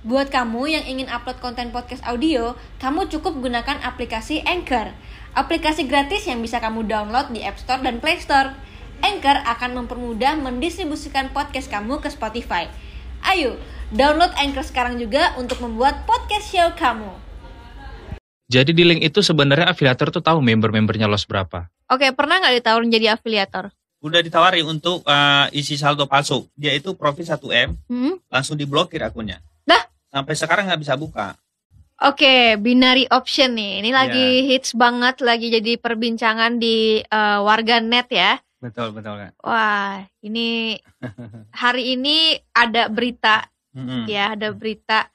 Buat kamu yang ingin upload konten podcast audio, kamu cukup gunakan aplikasi Anchor. Aplikasi gratis yang bisa kamu download di App Store dan Play Store. Anchor akan mempermudah mendistribusikan podcast kamu ke Spotify. Ayo, download Anchor sekarang juga untuk membuat podcast show kamu. Jadi di link itu sebenarnya afiliator tuh tahu member-membernya los berapa. Oke, pernah nggak ditawarin jadi afiliator? Udah ditawari untuk uh, isi saldo palsu. Dia itu profit 1M, Hmm? langsung diblokir akunnya. Sampai sekarang nggak bisa buka. Oke, binary option nih. Ini lagi Iya. hits banget, lagi jadi perbincangan di eh, warga net ya. Betul, betul kan. Wah, ini hari ini ada berita Mm-mm. ya, ada berita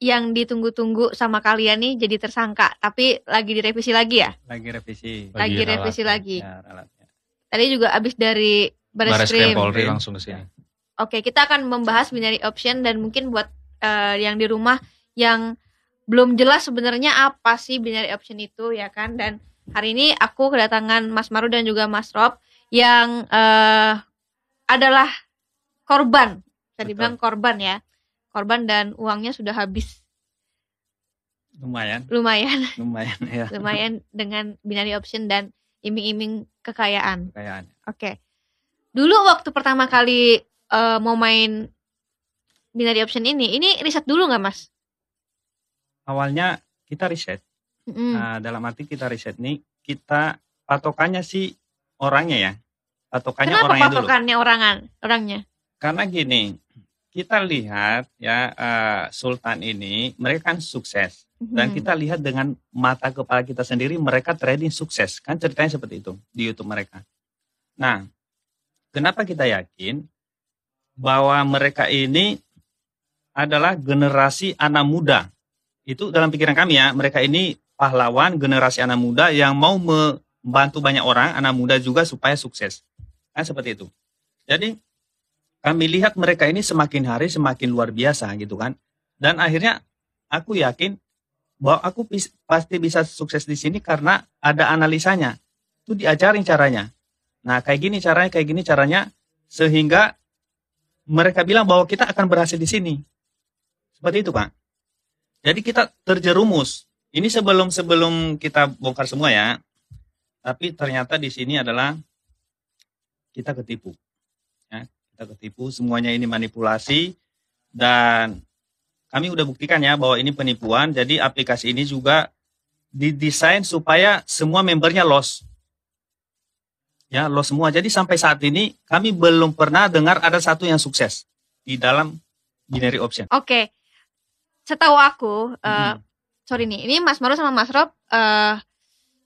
yang ditunggu-tunggu sama kalian nih jadi tersangka, tapi lagi direvisi lagi ya. Lagi revisi. Lagi Lagi revisi ralat, lagi. Ya. Tadi juga abis dari Baris Krim. Polri langsung ke sini. Oke, kita akan membahas binary option dan mungkin buat eh, yang di rumah yang belum jelas sebenarnya apa sih binary option itu ya kan. Dan hari ini aku kedatangan Mas Maru dan juga Mas Rob yang eh, adalah korban. Bisa Betul. dibilang korban ya. Korban dan uangnya sudah habis Lumayan, lumayan, lumayan ya lumayan dengan binary option dan iming-iming kekayaan. kayaknya. Oke. Dulu waktu pertama kali eh, mau main binary option ini, ini riset dulu nggak mas? Awalnya kita riset. Mm-mm. Nah, dalam arti kita riset nih, kita patokannya sih orangnya ya. Patokannya Kenapa orangnya dulu. patokannya orangan, orangnya? Karena gini, kita lihat ya eh, Sultan ini mereka kan sukses dan kita lihat dengan mata kepala kita sendiri mereka trading sukses kan ceritanya seperti itu di YouTube mereka. Nah, kenapa kita yakin bahwa mereka ini adalah generasi anak muda? Itu dalam pikiran kami ya, mereka ini pahlawan generasi anak muda yang mau membantu banyak orang, anak muda juga supaya sukses. Kan seperti itu. Jadi kami lihat mereka ini semakin hari semakin luar biasa gitu kan. Dan akhirnya aku yakin bahwa aku pasti bisa sukses di sini karena ada analisanya. Itu diajarin caranya. Nah, kayak gini caranya, kayak gini caranya sehingga mereka bilang bahwa kita akan berhasil di sini. Seperti itu, Pak. Jadi kita terjerumus. Ini sebelum sebelum kita bongkar semua ya. Tapi ternyata di sini adalah kita ketipu. Ya, kita ketipu, semuanya ini manipulasi dan kami udah buktikan ya bahwa ini penipuan. Jadi aplikasi ini juga didesain supaya semua membernya loss. Ya, loss semua. Jadi sampai saat ini kami belum pernah dengar ada satu yang sukses di dalam binary option. Oke. Setahu aku, Mhm. eh, sorry nih, ini Mas Maru sama Mas Rob eh,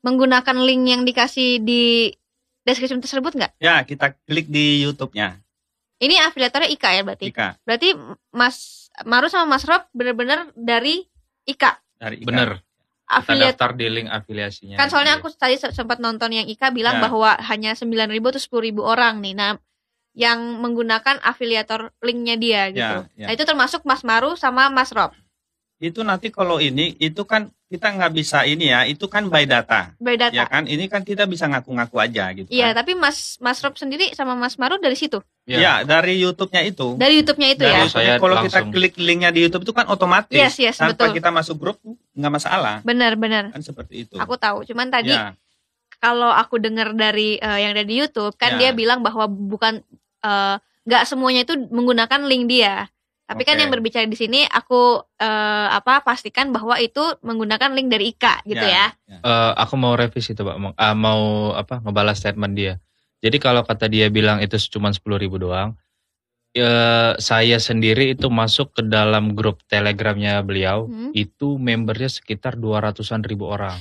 menggunakan link yang dikasih di deskripsi tersebut nggak? Ya, kita klik di YouTube-nya. Ini afiliatornya Ika ya berarti? Ika Berarti Mas Maru sama Mas Rob benar-benar dari Ika. dari Ika. Bener. Kita Afiliat daftar di link afiliasinya. kan soalnya aku tadi se- sempat nonton yang Ika bilang Ya. bahwa hanya 9.000 atau 10.000 orang nih. Nah, yang menggunakan afiliator linknya dia gitu. Ya, ya. Nah, itu termasuk Mas Maru sama Mas Rob. Itu nanti kalau ini itu kan kita nggak bisa ini ya, itu kan by data. By data. Ya kan, ini kan kita bisa ngaku-ngaku aja gitu. Iya, kan. tapi Mas Mas Rob sendiri sama Mas Maru dari situ. Ya, Ya, dari YouTube-nya itu. Dari YouTube-nya itu Dari ya. Saya kalau kita langsung. klik linknya di YouTube itu kan otomatis. Yes, yes, Tanpa betul. kita masuk grup nggak masalah. Benar, benar. Kan seperti itu. Aku tahu. Cuman tadi ya, kalau aku dengar dari eh, yang ada di YouTube kan Ya. dia bilang bahwa bukan eh, nggak semuanya itu menggunakan link dia. Tapi kan Oke. yang berbicara di sini aku eh, apa pastikan bahwa itu menggunakan link dari Ika gitu ya. Eh, aku mau revisi tuh, Pak. Mau, ah, mau apa? Ngebalas statement dia. Jadi kalau kata dia bilang itu cuma 10.000 ribu doang, eh, saya sendiri itu masuk ke dalam grup telegramnya beliau, Hmm. itu membernya sekitar 200-an ribu orang.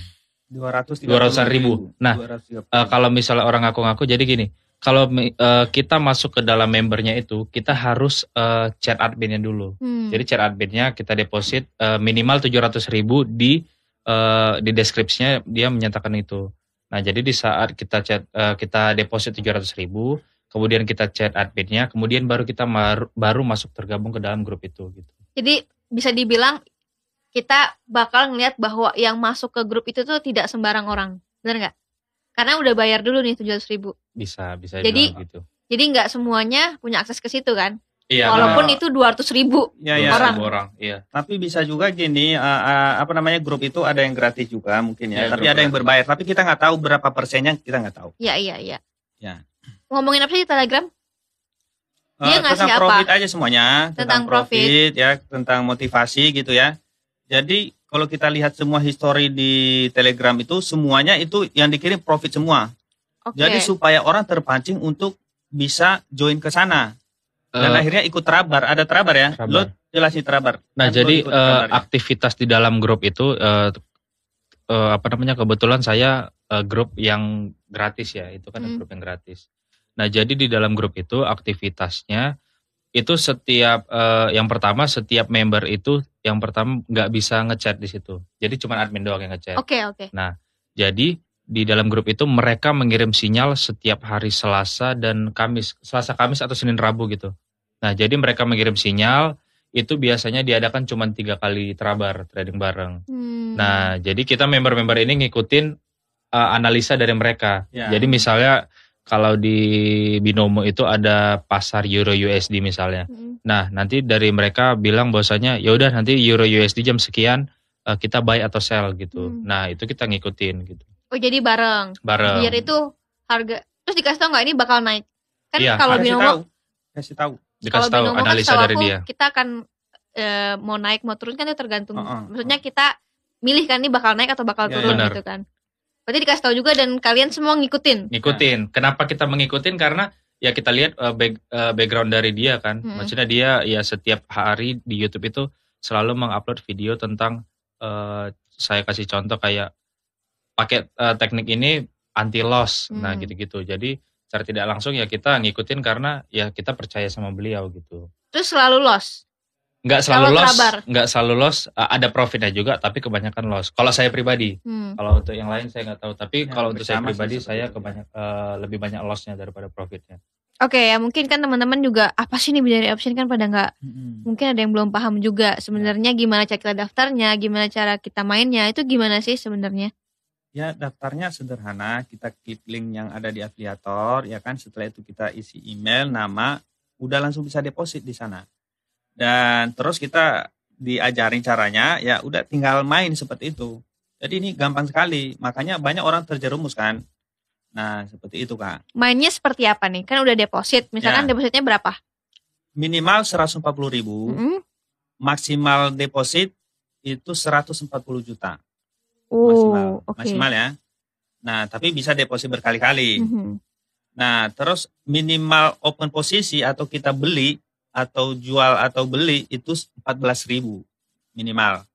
200 200-an ribu. Nah, Eh, kalau misalnya orang ngaku-ngaku, jadi gini, kalau eh, kita masuk ke dalam membernya itu, kita harus eh, chat adminnya dulu. Hmm. Jadi chat adminnya kita deposit eh, minimal 700 ribu di eh, di deskripsinya dia menyatakan itu. Nah jadi di saat kita chat eh, kita deposit 700 ribu, kemudian kita chat adminnya, kemudian baru kita mar- baru masuk tergabung ke dalam grup itu gitu. Jadi bisa dibilang kita bakal ngelihat bahwa yang masuk ke grup itu tuh tidak sembarang orang, benar nggak? Karena udah bayar dulu nih 700 ribu. Bisa bisa Jadi- gitu. Jadi nggak semuanya punya akses ke situ kan? Iya. Walaupun kalau- itu 200 ribu. Ya, benar. ya. orang. Orang. Iya. Tapi bisa juga gini, uh, uh, apa namanya grup itu ada yang gratis juga mungkin ya, Ya, tapi ada yang berbayar. Tapi kita nggak tahu berapa persennya, kita nggak tahu. Iya, iya, iya. Ya. Ngomongin apa sih di Telegram? Dia Eh, ngasih tentang apa? profit aja semuanya, Tentang profit. ya, tentang motivasi gitu ya. Jadi kalau kita lihat semua histori di Telegram itu semuanya itu yang dikirim profit semua. Oke. Jadi supaya orang terpancing untuk bisa join ke sana dan Eh, akhirnya ikut terabar. Ada terabar ya? Terabar. Lo jelasin terabar. Nah, lo jadi ya? aktivitas di dalam grup itu eh, eh, apa namanya? Kebetulan saya eh, grup yang gratis ya, itu kan Hmm. grup yang gratis. Nah, jadi di dalam grup itu aktivitasnya itu setiap eh, yang pertama setiap member itu yang pertama nggak bisa ngechat di situ. Jadi cuma admin doang yang ngechat. Oke, oke. Jadi di dalam grup itu mereka mengirim sinyal setiap hari Selasa dan Kamis, Selasa Kamis atau Senin Rabu gitu. Nah jadi mereka mengirim sinyal itu biasanya diadakan cuma tiga kali terabar trading bareng. Hmm. Nah jadi kita member-member ini ngikutin uh, analisa dari mereka. Ya. Jadi misalnya kalau di binomo itu ada pasar Euro USD misalnya. Hmm. Nah nanti dari mereka bilang bahwasanya ya udah nanti Euro USD jam sekian uh, kita buy atau sell gitu. Hmm. Nah itu kita ngikutin gitu Oh, jadi bareng. bareng. Biar itu harga terus dikasih tahu nggak ini bakal naik. Kan Iya, kalau binomo. Kasih tahu. dikasih tahu binomo kan analisa setahu dari aku, dia. Kita akan eh, mau naik mau turun kan itu tergantung. Heeh, Maksudnya kita milih kan ini bakal naik atau bakal Ya, turun benar. gitu kan. Berarti dikasih tahu juga dan kalian semua ngikutin. Ngikutin. Nah. Kenapa kita mengikutin? Karena ya kita lihat uh, back- uh, background dari dia kan. Mm-mm. Maksudnya dia ya setiap hari di YouTube itu selalu mengupload video tentang uh, saya kasih contoh kayak pakai uh, teknik ini anti loss. Nah, Hmm. gitu-gitu. Jadi secara tidak langsung ya kita ngikutin karena ya kita percaya sama beliau gitu. Terus selalu loss. Nggak selalu Kalau loss, terabar. nggak selalu loss, uh, ada profitnya juga tapi kebanyakan loss. Kalau saya pribadi, Hmm. Kalau untuk yang lain saya nggak tahu, tapi Ya, kalau untuk saya pribadi saya kebanyak eh, lebih banyak lossnya daripada profitnya. Oke ya mungkin kan teman-teman juga apa sih nih binary option kan pada nggak mungkin ada yang belum paham juga sebenarnya gimana cara kita daftarnya, gimana cara kita mainnya itu gimana sih sebenarnya? Ya daftarnya sederhana, kita klik link yang ada di afiliator, ya kan. Setelah itu kita isi email, nama, udah langsung bisa deposit di sana. Dan terus kita diajarin caranya, ya udah tinggal main seperti itu. Jadi ini gampang sekali, makanya banyak orang terjerumus kan. Nah seperti itu kak. Mainnya seperti apa nih? Kan udah deposit, misalkan Ya. depositnya berapa? Minimal 140 ribu, Mm-mm. maksimal deposit itu 140 juta maksimal, Oh, oke. maksimal ya. Nah tapi bisa deposit berkali-kali. Mhm. Nah, terus minimal open posisi atau kita beli atau jual atau beli itu 14.000 minimal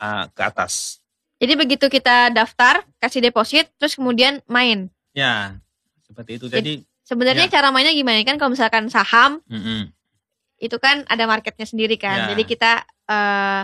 ah, ke atas. Jadi begitu kita daftar, kasih deposit, terus kemudian main. Ya, seperti itu. Jadi, Sebenarnya Ya. cara mainnya gimana? Kan kalau misalkan saham mm-mm. itu kan ada marketnya sendiri kan. Ya. Jadi kita eh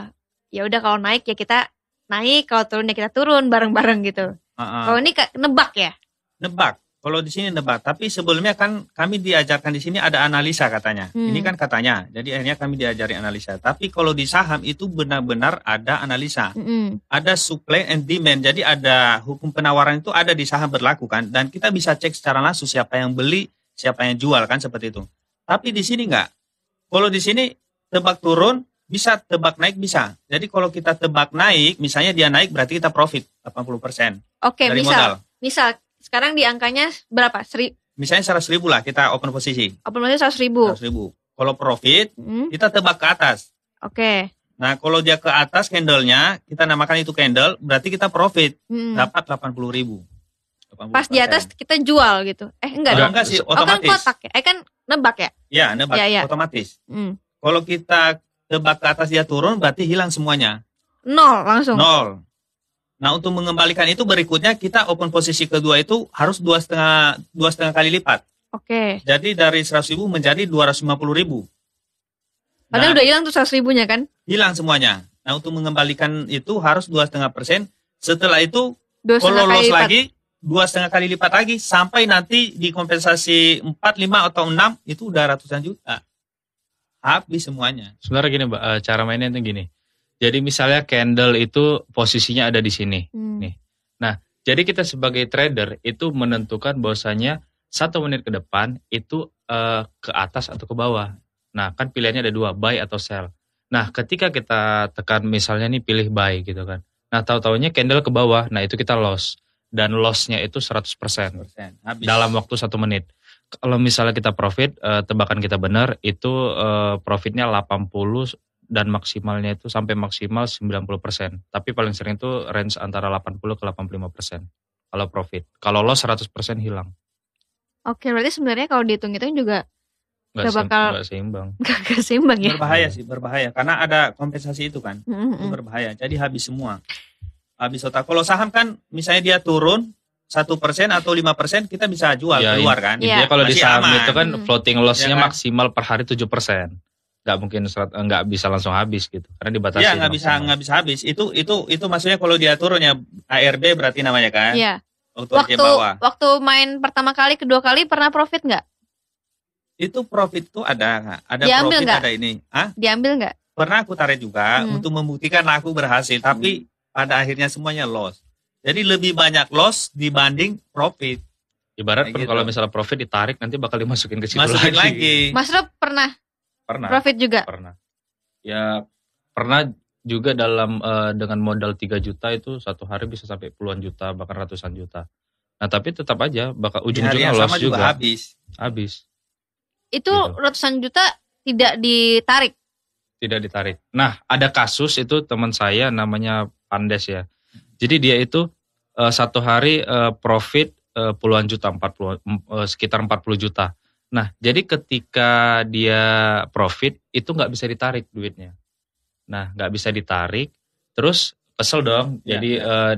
ya udah kalau naik ya kita naik, kalau turun ya kita turun bareng-bareng gitu. Ah, ah. Kalau ini nebak ya. nebak. Kalau di sini nebak. Tapi sebelumnya kan kami diajarkan di sini ada analisa katanya. Hmm. Ini kan katanya. Jadi akhirnya kami diajari analisa. Tapi kalau di saham itu benar-benar ada analisa. Mm-mm. ada supply and demand. Jadi ada hukum penawaran itu ada di saham berlaku kan dan kita bisa cek secara langsung siapa yang beli, siapa yang jual kan seperti itu. Tapi di sini enggak. Kalau di sini tebak turun bisa tebak naik bisa. Jadi kalau kita tebak naik, misalnya dia naik berarti kita profit 80% Oke, dari misal, modal. misal sekarang di angkanya berapa? Seri, Misalnya 100 ribu lah kita open posisi, apa namanya seratus ribu? 100 ribu. Kalau profit Mm, kita tebak ke atas. Oke. Nah kalau dia ke atas candlenya, kita namakan itu candle, berarti kita profit Mm. dapat 80 ribu. Pas di atas kita jual gitu. Eh enggak dong. enggak sih, Oh kan otomatis. kotak ya. Eh kan nebak ya. Ya, nebak Ya, ya. otomatis. Mm. Kalau kita tebak ke atas dia turun, berarti hilang semuanya. Nol langsung. Nol. Nah, untuk mengembalikan itu berikutnya kita open posisi kedua itu harus dua setengah dua setengah kali lipat. Oke. Jadi dari 100 ribu menjadi 250 ribu. Padahal Nah, udah hilang tuh seratus ribunya kan. hilang semuanya. Nah, untuk mengembalikan itu harus dua setengah persen. Setelah itu, Dua kalau lolos lipat. lagi, dua setengah kali lipat lagi sampai nanti di kompensasi 4, 5 atau 6 itu udah ratusan juta. Habis semuanya. Sebenarnya gini, Mbak, eh, cara mainnya itu gini. Jadi misalnya candle itu posisinya ada di sini. Hmm. Nih. Jadi kita sebagai trader itu menentukan bahwasanya satu menit ke depan itu eh, ke atas atau ke bawah. Nah, kan pilihannya ada dua, buy atau sell. Nah, ketika kita tekan misalnya nih pilih buy gitu kan. Nah, tahu-taunya candle ke bawah, nah itu kita loss. Dan lossnya itu 100% Habis. dalam waktu satu menit. Kalau misalnya kita profit, eh, tebakan kita benar, itu eh, profitnya 80 dan maksimalnya itu sampai maksimal 90%. Tapi paling sering itu range antara 80 ke 85% kalau profit. Kalau loss 100% hilang. Oke, berarti sebenarnya kalau dihitung-hitung juga seim- bakal- nggak seimbang. gak seimbang ya. berbahaya sih, berbahaya karena ada kompensasi itu kan. Itu Mm-mm. berbahaya. Jadi habis semua. Habis total. Kalau saham kan misalnya dia turun satu persen atau lima persen kita bisa jual Ya, keluar kan. Iya. Kalau di saham aman. itu kan Hmm. floating loss-nya Ya kan? maksimal per hari 7%. Nggak mungkin serat- eh, nggak bisa langsung habis gitu. Karena dibatasi. Iya nggak bisa nggak bisa habis. Itu itu itu maksudnya kalau dia turunnya ARB berarti namanya kan. Iya. Waktu, Waktu dia bawah. waktu main pertama kali, kedua kali pernah profit nggak? Itu profit tuh ada ada Diambil profit nggak? ada ini. Ah Diambil nggak? pernah aku tarik juga Hmm. untuk membuktikan aku berhasil tapi pada akhirnya semuanya loss. Jadi lebih banyak loss dibanding profit. Ibarat gitu. kalau misalnya profit ditarik nanti bakal dimasukin ke situ Masukin lagi. lagi. Mas Rob pernah Pernah. profit juga? Pernah. Ya pernah juga dalam eh, dengan modal 3 juta itu satu hari bisa sampai puluhan juta bahkan ratusan juta. Nah tapi tetap aja bakal ujung-ujungnya yang loss sama juga juga. habis. Habis. Itu Gitu. ratusan juta tidak ditarik. tidak ditarik. Nah, ada kasus itu teman saya namanya Pandes ya. Jadi dia itu eh, satu hari eh, profit eh, puluhan juta, 40 em- eh, sekitar 40 juta. Nah, jadi ketika dia profit itu nggak bisa ditarik duitnya. Nah, nggak bisa ditarik, terus kesel dong. Ya, jadi ya. eh,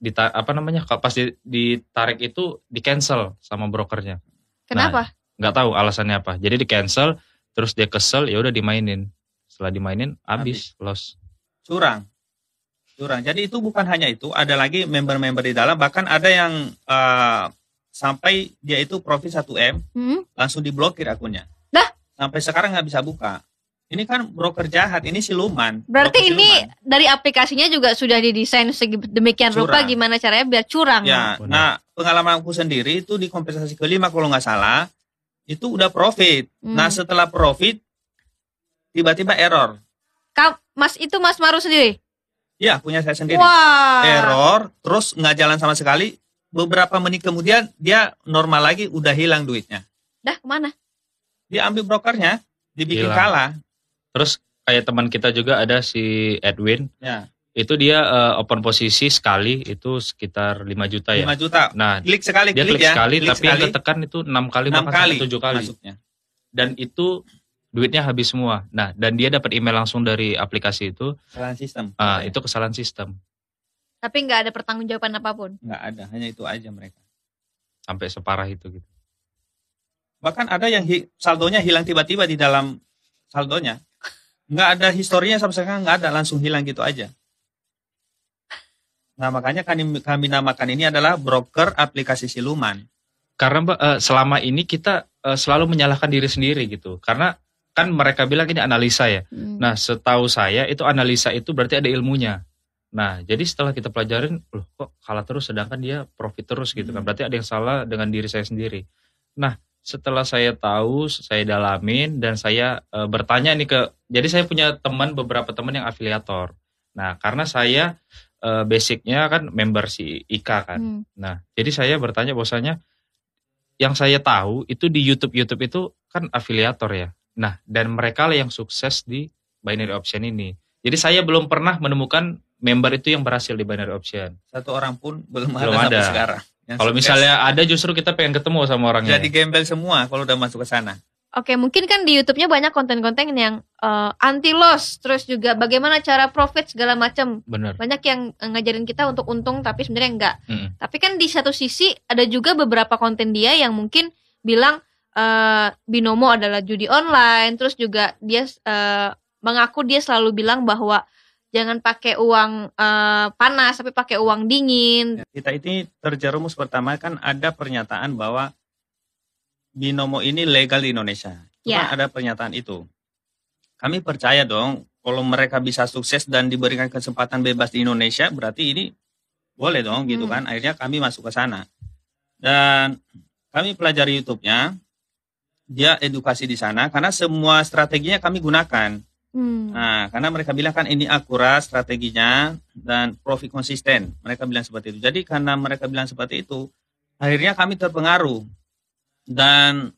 dita- apa namanya? Kalau pas di- ditarik itu di cancel sama brokernya. Kenapa? Nggak tahu alasannya apa. Jadi di cancel, terus dia kesel, ya udah dimainin. Setelah dimainin, habis, loss. Curang. Curang. Jadi itu bukan hanya itu, ada lagi member-member di dalam bahkan ada yang eh, sampai dia itu profit 1M Hmm? langsung diblokir akunnya. Dah? Sampai sekarang nggak bisa buka. Ini kan broker jahat, ini siluman. Berarti Broker ini siluman. dari aplikasinya juga sudah didesain demikian rupa gimana caranya biar curang. Ya, Benar. nah pengalaman aku sendiri itu di kompensasi kelima kalau nggak salah itu udah profit. Hmm. Nah setelah profit tiba-tiba error. Mas itu Mas Maru sendiri. Ya punya saya sendiri. Wah. Error, terus nggak jalan sama sekali. Beberapa menit kemudian dia normal lagi, udah hilang duitnya. Dah ke mana? Dia ambil brokernya, dibikin Hilang. kalah. Terus kayak teman kita juga ada si Edwin, Ya, itu dia eh, open posisi sekali itu sekitar 5 juta ya. 5 juta. Nah, Klik sekali, dia klik, klik ya. sekali Klik tapi yang sekali, ketekan itu 6 kali enam bahkan kali, sampai 7 kali. masuknya. Dan itu duitnya habis semua. Nah, dan dia dapat email langsung dari aplikasi itu, Kesalahan sistem. ah, itu kesalahan sistem Tapi nggak ada pertanggungjawaban apa pun. nggak ada, hanya itu aja mereka. sampai separah itu gitu. Bahkan ada yang hi- saldonya hilang tiba-tiba di dalam saldonya. Nggak ada historinya sama sekali, nggak ada, langsung hilang gitu aja. Nah makanya kami, kami namakan ini adalah broker aplikasi siluman. Karena Mbak, eh, selama ini kita eh, selalu menyalahkan diri sendiri gitu. Karena kan mereka bilang ini analisa ya. Hmm. Nah, setahu saya itu analisa itu berarti ada ilmunya. Nah, jadi setelah kita pelajarin, loh kok kalah terus sedangkan dia profit terus gitu kan. Hmm. Berarti ada yang salah dengan diri saya sendiri. Nah, setelah saya tahu, saya dalamin dan saya e, bertanya nih ke jadi saya punya teman beberapa teman yang afiliator. Nah, karena saya e, basicnya kan member si Ika kan. Hmm. Nah, jadi saya bertanya bahwasanya yang saya tahu itu di YouTube YouTube itu kan afiliator ya. Nah, dan mereka lah yang sukses di binary option ini. Jadi saya belum pernah menemukan member itu yang berhasil di binary option. Satu orang pun belum, Belum ada, sampai ada. sekarang. Yang Kalau sukses. misalnya ada justru kita pengen ketemu sama orangnya. jadi gembel semua kalau udah masuk ke sana. Oke, mungkin kan di YouTube-nya banyak konten-konten yang eh, anti loss, terus juga bagaimana cara profit segala macam. Bener. Banyak yang eh, ngajarin kita untuk untung tapi sebenarnya enggak. Mm-mm. Tapi kan di satu sisi ada juga beberapa konten dia yang mungkin bilang eh, binomo adalah judi online, terus juga dia eh, mengaku dia selalu bilang bahwa jangan pakai uang eh, panas tapi pakai uang dingin. Kita ini terjerumus pertama kan ada pernyataan bahwa binomo ini legal di Indonesia. Itu Ya. ada pernyataan itu. Kami percaya dong kalau mereka bisa sukses dan diberikan kesempatan bebas di Indonesia berarti ini boleh dong gitu Hmm. kan. Akhirnya kami masuk ke sana. Dan kami pelajari YouTube-nya. dia edukasi di sana karena semua strateginya kami gunakan. Hmm. Nah, karena mereka bilang kan ini akurat strateginya dan profit konsisten. Mereka bilang seperti itu. Jadi karena mereka bilang seperti itu, akhirnya kami terpengaruh. Dan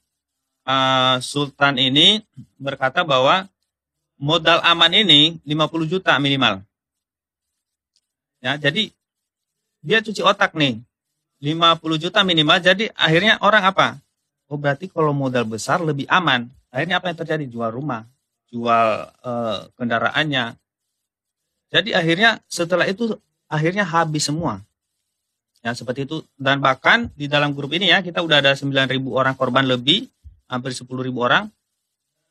uh, Sultan ini berkata bahwa modal aman ini 50 juta minimal. Ya, jadi dia cuci otak nih. 50 juta minimal. Jadi akhirnya orang apa? Oh berarti kalau modal besar lebih aman. Akhirnya apa yang terjadi? Jual rumah, jual uh, kendaraannya. Jadi akhirnya setelah itu akhirnya habis semua. Ya seperti itu dan bahkan di dalam grup ini ya kita udah ada 9.000 orang korban lebih, hampir 10.000 orang.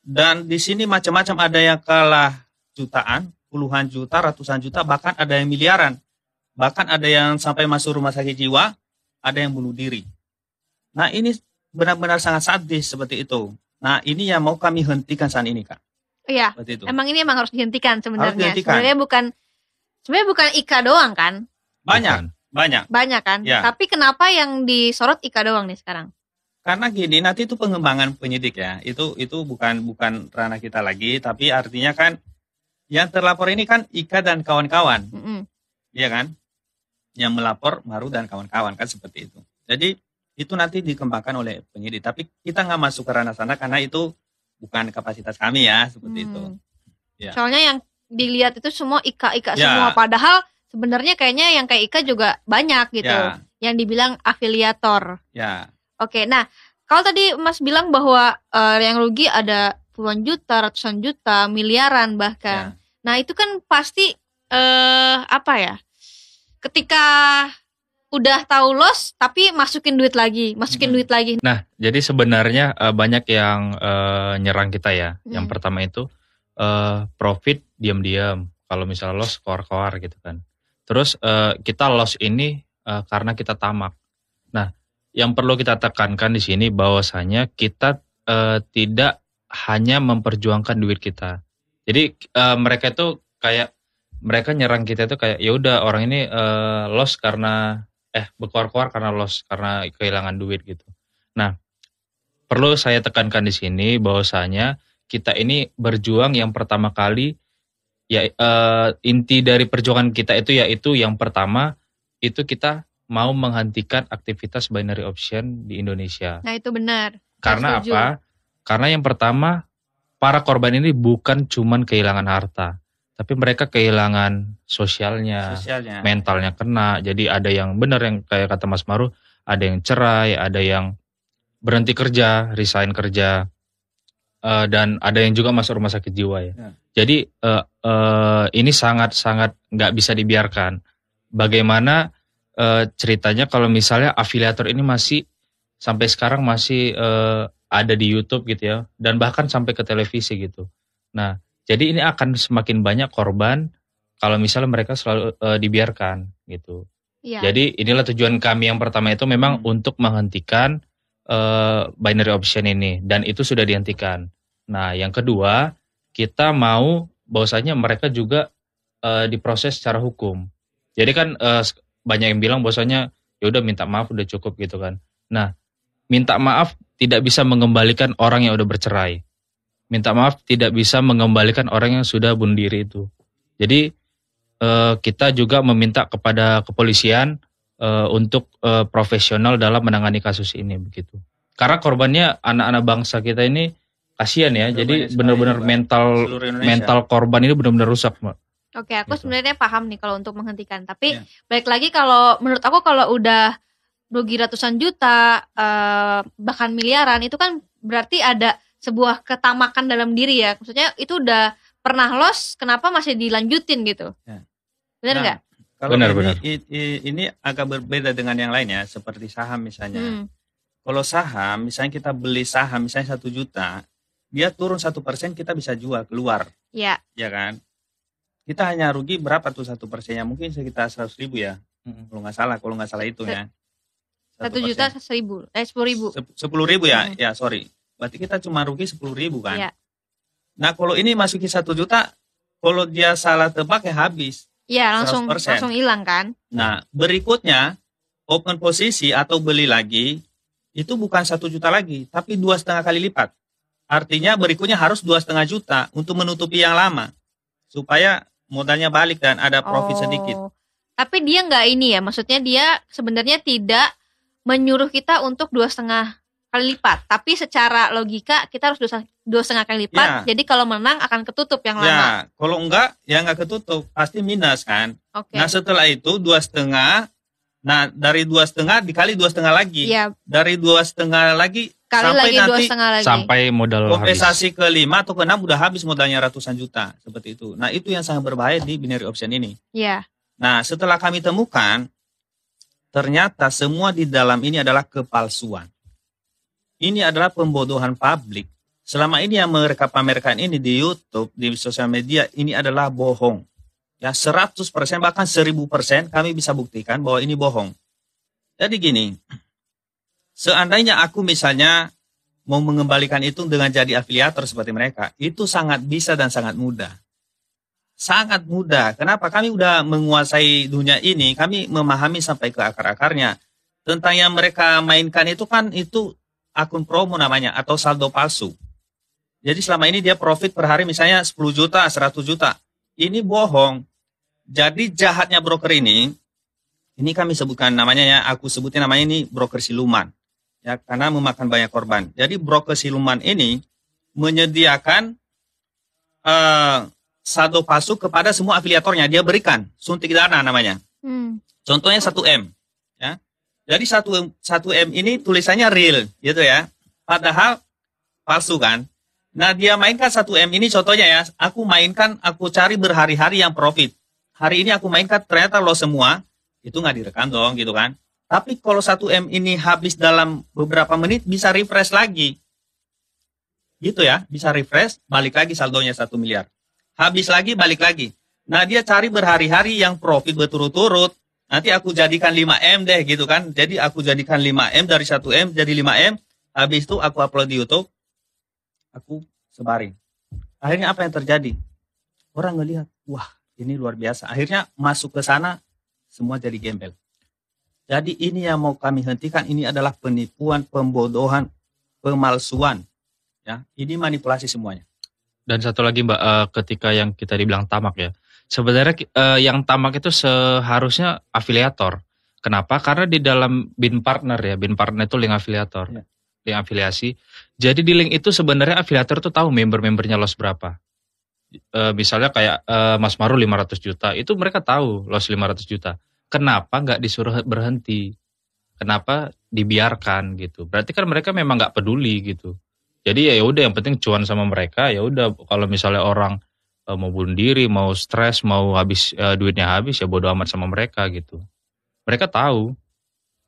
Dan di sini macam-macam ada yang kalah jutaan, puluhan juta, ratusan juta, bahkan ada yang miliaran. Bahkan ada yang sampai masuk rumah sakit jiwa, ada yang bunuh diri. Nah ini benar-benar sangat sadis seperti itu. Nah ini yang mau kami hentikan saat ini kak. Iya. Itu. Emang ini emang harus dihentikan sebenarnya. dihentikan. Sebenarnya bukan sebenarnya bukan Ika doang kan? Banyak, Bukan. banyak. Banyak kan? Ya. Tapi kenapa yang disorot Ika doang nih sekarang? Karena gini nanti itu pengembangan penyidik ya. Itu itu bukan bukan ranah kita lagi, tapi artinya kan yang terlapor ini kan Ika dan kawan-kawan, Mm-mm. iya kan? Yang melapor Maru dan kawan-kawan kan seperti itu. Jadi itu nanti dikembangkan oleh penyidik. Tapi kita nggak masuk ke ranah sana karena itu bukan kapasitas kami ya seperti itu. Hmm. Ya. Soalnya yang dilihat itu semua Ika-Ika Ya. semua. Padahal sebenarnya kayaknya yang kayak Ika juga banyak gitu. Ya, Yang dibilang afiliator. ya, Oke, nah kalau tadi Mas bilang bahwa eh, yang rugi ada puluhan juta, ratusan juta, miliaran ya. bahkan. Nah itu kan pasti eh apa ya? Ketika udah tahu loss tapi masukin duit lagi, masukin Mm-mm. duit lagi. Nah, jadi sebenarnya eh, banyak yang eh, nyerang kita ya. Yang Hmm. pertama itu eh, profit diam-diam. Kalau misalnya loss koar-koar gitu kan. Terus eh, kita loss ini eh, karena kita tamak. Nah, yang perlu kita tekankan di sini bahwasanya kita eh, tidak hanya memperjuangkan duit kita. Jadi eh, mereka itu kayak mereka nyerang kita itu kayak ya udah orang ini eh, loss karena eh berkoar-koar karena loss karena kehilangan duit gitu. Nah, perlu saya tekankan di sini bahwasanya kita ini berjuang yang pertama kali ya eh, inti dari perjuangan kita itu yaitu yang pertama itu kita mau menghentikan aktivitas binary option di Indonesia. Nah itu benar. Karena apa? Karena yang pertama para korban ini bukan cuman kehilangan harta, tapi mereka kehilangan sosialnya, sosialnya. mentalnya kena. Jadi ada yang benar yang kayak kata Mas Maru, ada yang cerai, ada yang berhenti kerja, resign kerja, eh, dan ada yang juga masuk rumah sakit jiwa ya. Ya. Jadi eh, eh, ini sangat sangat nggak bisa dibiarkan. Bagaimana eh, ceritanya kalau misalnya afiliator ini masih sampai sekarang masih eh, ada di YouTube gitu ya, dan bahkan sampai ke televisi gitu. Nah, jadi ini akan semakin banyak korban kalau misalnya mereka selalu eh, dibiarkan gitu. Iya. Jadi inilah tujuan kami yang pertama itu memang Hmm. untuk menghentikan eh, binary option ini dan itu sudah dihentikan. Nah, yang kedua kita mau bahwasanya mereka juga eh, diproses secara hukum. Jadi kan s- banyak yang bilang bahwasanya ya udah minta maaf udah cukup gitu kan. Nah, minta maaf tidak bisa mengembalikan orang yang udah bercerai. Minta maaf tidak bisa mengembalikan orang yang sudah bunuh diri itu. Jadi eh, kita juga meminta kepada kepolisian eh, untuk eh, profesional dalam menangani kasus ini begitu. Karena korbannya anak-anak bangsa kita ini kasihan ya. Jadi benar-benar mental mental korban ini benar-benar rusak, Mbak. Oke, aku Gitu. sebenarnya paham nih kalau untuk menghentikan. Tapi Iya. baik lagi kalau menurut aku kalau udah rugi ratusan juta eh, bahkan miliaran itu kan berarti ada sebuah ketamakan dalam diri ya. Maksudnya itu udah pernah loss, kenapa masih dilanjutin gitu? Ya. Benar Nah, nggak? Kalau Benar, ini, benar. i- i- ini agak berbeda dengan yang lain ya, seperti saham misalnya. Hmm. Kalau saham, misalnya kita beli saham misalnya satu juta, dia turun satu persen kita bisa jual keluar, Ya, ya kan? Kita hanya rugi berapa tuh satu persennya? Mungkin sekitar seratus ribu ya, kalau nggak salah, kalau nggak salah itu ya. satu juta seribu, eh sepuluh ribu. Sepuluh ribu ya, Hmm. ya sorry. Berarti kita cuma rugi sepuluh ribu kan? Iya. Nah kalau ini masukin satu juta, kalau dia salah tebak ya habis. Iya langsung 100%. langsung hilang kan? Nah, berikutnya open posisi atau beli lagi itu bukan satu juta lagi, tapi dua setengah kali lipat. artinya berikutnya harus dua setengah juta untuk menutupi yang lama supaya modalnya balik dan ada profit sedikit. Oh. Tapi dia nggak ini ya, maksudnya dia sebenarnya tidak menyuruh kita untuk dua setengah kali lipat, tapi secara logika kita harus dua, dua setengah kali lipat. Ya. Jadi kalau menang akan ketutup yang lama. Ya, kalau enggak ya enggak ketutup, pasti minus kan. Oke. Nah setelah itu dua setengah, nah dari dua setengah dikali dua setengah lagi, Iya, dari dua setengah lagi kali sampai lagi dua nanti setengah lagi. Sampai modal habis. kompensasi ke lima atau ke enam udah habis modalnya ratusan juta seperti itu. Nah itu yang sangat berbahaya di binary option ini. Iya. Nah setelah kami temukan, ternyata semua di dalam ini adalah kepalsuan. Ini adalah pembodohan publik. Selama ini yang mereka pamerkan ini di YouTube, di sosial media, ini adalah bohong. Ya 100% bahkan 1000% kami bisa buktikan bahwa ini bohong. Jadi gini, seandainya aku misalnya mau mengembalikan itu dengan jadi afiliator seperti mereka, itu sangat bisa dan sangat mudah. Sangat mudah. Kenapa? Kami udah menguasai dunia ini, kami memahami sampai ke akar-akarnya. Tentang yang mereka mainkan itu kan itu akun promo namanya atau saldo palsu. Jadi selama ini dia profit per hari misalnya 10 juta, 100 juta. Ini bohong. Jadi jahatnya broker ini, ini kami sebutkan namanya ya, aku sebutin namanya ini broker siluman. Ya, karena memakan banyak korban. Jadi broker siluman ini menyediakan eh, saldo palsu kepada semua afiliatornya. Dia berikan suntik dana namanya. Hmm. Contohnya 1M. Ya. Jadi 1, 1M ini tulisannya real gitu ya. Padahal palsu kan. Nah dia mainkan 1M ini contohnya ya. Aku mainkan, aku cari berhari-hari yang profit. Hari ini aku mainkan ternyata lo semua. Itu nggak direkam dong gitu kan. Tapi kalau 1M ini habis dalam beberapa menit bisa refresh lagi. Gitu ya. Bisa refresh, balik lagi saldonya 1 miliar. Habis lagi, balik lagi. Nah dia cari berhari-hari yang profit berturut-turut. Nanti aku jadikan 5M deh gitu kan. Jadi aku jadikan 5M dari 1M jadi 5M. Habis itu aku upload di YouTube. Aku sebarin. Akhirnya apa yang terjadi? Orang ngelihat, wah ini luar biasa. Akhirnya masuk ke sana, semua jadi gembel. Jadi ini yang mau kami hentikan, ini adalah penipuan, pembodohan, pemalsuan. Ya, ini manipulasi semuanya. Dan satu lagi Mbak, eh, ketika yang kita dibilang tamak ya. Sebenarnya eh, yang tamak itu seharusnya afiliator. Kenapa? Karena di dalam bin partner ya, bin partner itu link afiliator, Ya. link afiliasi. Jadi di link itu sebenarnya afiliator tuh tahu member-membernya loss berapa. Eh, misalnya kayak eh, Mas Maru 500 juta, itu mereka tahu loss 500 juta. Kenapa nggak disuruh berhenti? Kenapa dibiarkan gitu? Berarti kan mereka memang nggak peduli gitu. Jadi ya udah yang penting cuan sama mereka ya udah kalau misalnya orang eh, mau bunuh diri, mau stres, mau habis eh, duitnya habis ya bodo amat sama mereka gitu. Mereka tahu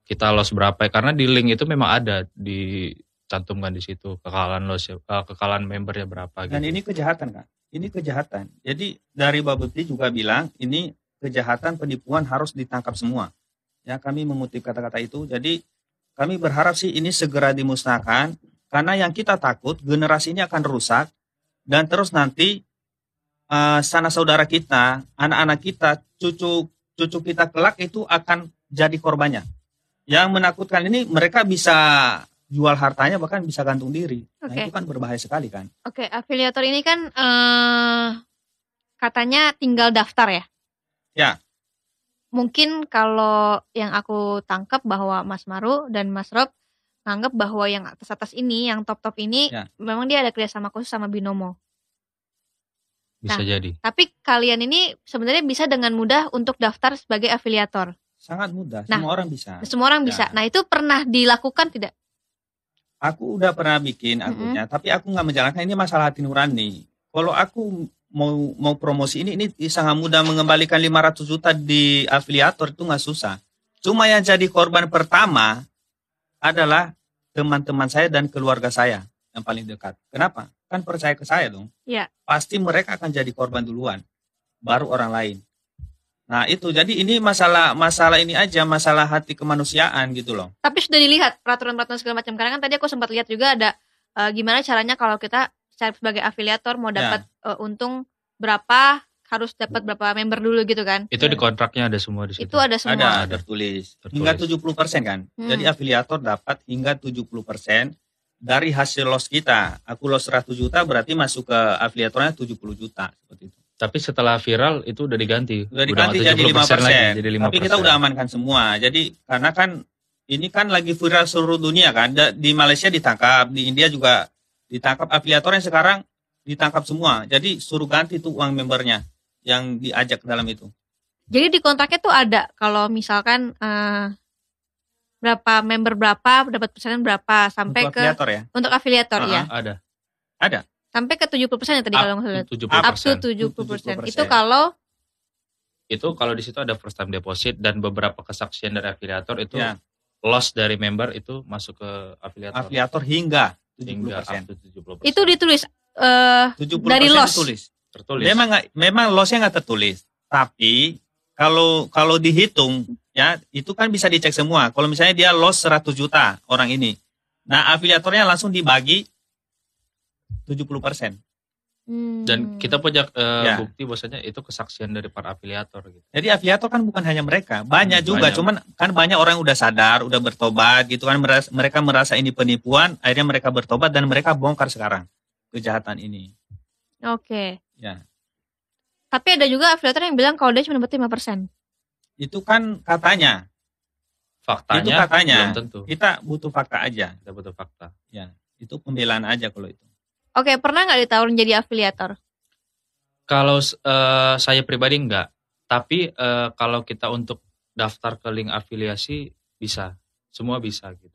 kita loss berapa karena di link itu memang ada dicantumkan di situ kekalahan loss ya, eh, kekalahan membernya berapa gitu. Dan ini kejahatan kan? Ini kejahatan. Jadi dari Babeti juga bilang ini kejahatan penipuan harus ditangkap semua. Ya kami mengutip kata-kata itu. Jadi kami berharap sih ini segera dimusnahkan karena yang kita takut generasi ini akan rusak dan terus nanti eh, sana saudara kita, anak-anak kita, cucu cucu kita kelak itu akan jadi korbannya. Yang menakutkan ini mereka bisa jual hartanya bahkan bisa gantung diri. Nah, Oke. itu kan berbahaya sekali kan. Oke, afiliator ini kan eh katanya tinggal daftar ya? Ya. Mungkin kalau yang aku tangkap bahwa Mas Maru dan Mas Rob nganggap bahwa yang atas-atas ini, yang top-top ini, Ya. memang dia ada kerjasama khusus sama Binomo. Bisa Nah. jadi. Tapi kalian ini sebenarnya bisa dengan mudah untuk daftar sebagai afiliator. Sangat mudah, Nah, semua orang bisa. Semua orang bisa. Ya. Nah itu pernah dilakukan tidak? Aku udah pernah bikin akunnya, tapi aku nggak menjalankan ini masalah hati nurani. Kalau aku mau mau promosi ini, ini sangat mudah mengembalikan 500 juta di afiliator itu nggak susah. Cuma yang jadi korban pertama adalah teman-teman saya dan keluarga saya yang paling dekat. Kenapa? Kan percaya ke saya dong. Iya. Pasti mereka akan jadi korban duluan, baru orang lain. Nah itu jadi ini masalah masalah ini aja masalah hati kemanusiaan gitu loh. Tapi sudah dilihat peraturan-peraturan segala macam. Karena kan tadi aku sempat lihat juga ada eh, gimana caranya kalau kita cari sebagai afiliator mau Ya. dapat eh, untung berapa, harus dapat berapa member dulu gitu kan. Itu di kontraknya ada semua di situ. Itu ada semua. Ada, Ada. tertulis. Tertulis. Hingga 70% kan. Hmm. Jadi afiliator dapat hingga 70% dari hasil loss kita. Aku loss 100 juta berarti masuk ke afiliatornya 70 juta seperti itu. Tapi setelah viral itu udah diganti. Udah diganti jadi 5%. 70% lagi, jadi 5%. Tapi kita udah amankan semua. Jadi karena kan ini kan lagi viral seluruh dunia kan. Di Malaysia ditangkap, di India juga ditangkap afiliator yang sekarang ditangkap semua. Jadi suruh ganti tuh uang membernya yang diajak ke dalam itu. Jadi di kontraknya tuh ada kalau misalkan eh, berapa member berapa dapat persenan berapa sampai Untuk ke afiliator ya. untuk afiliator Ah, ya. Ada. Ada. Sampai ke 70% ya tadi Up kalau nggak salah. 70%. Up to 70%. 70%. Itu kalau Itu kalau di situ ada first time deposit dan beberapa kesaksian dari afiliator itu Ya. loss dari member itu masuk ke afiliator. Afiliator hingga hingga 70%. up to 70%. itu ditulis eh 70% Dari loss. ditulis. tertulis. Memang memang lossnya nggak tertulis. Tapi kalau kalau dihitung ya itu kan bisa dicek semua. Kalau misalnya dia loss 100 juta orang ini. Nah, afiliatornya langsung dibagi 70%. hmm, dan kita punya eh, Ya. bukti bahwasanya itu kesaksian dari para afiliator gitu. Jadi afiliator kan bukan hanya mereka, banyak Hmm, juga. banyak. Cuman kan banyak orang yang udah sadar, udah bertobat gitu kan. Meras- Mereka merasa ini penipuan, akhirnya mereka bertobat dan mereka bongkar sekarang kejahatan ini. Oke. Ya. Tapi ada juga afiliator yang bilang kalau dia cuma dapat 5%. Itu kan katanya. Faktanya Itu katanya. belum tentu. Kita butuh fakta aja. Kita butuh fakta. Itu pembelaan aja kalau itu. Oke, pernah nggak ditawarin jadi afiliator? Kalau eh, saya pribadi enggak, tapi eh, kalau kita untuk daftar ke link afiliasi bisa, semua bisa gitu.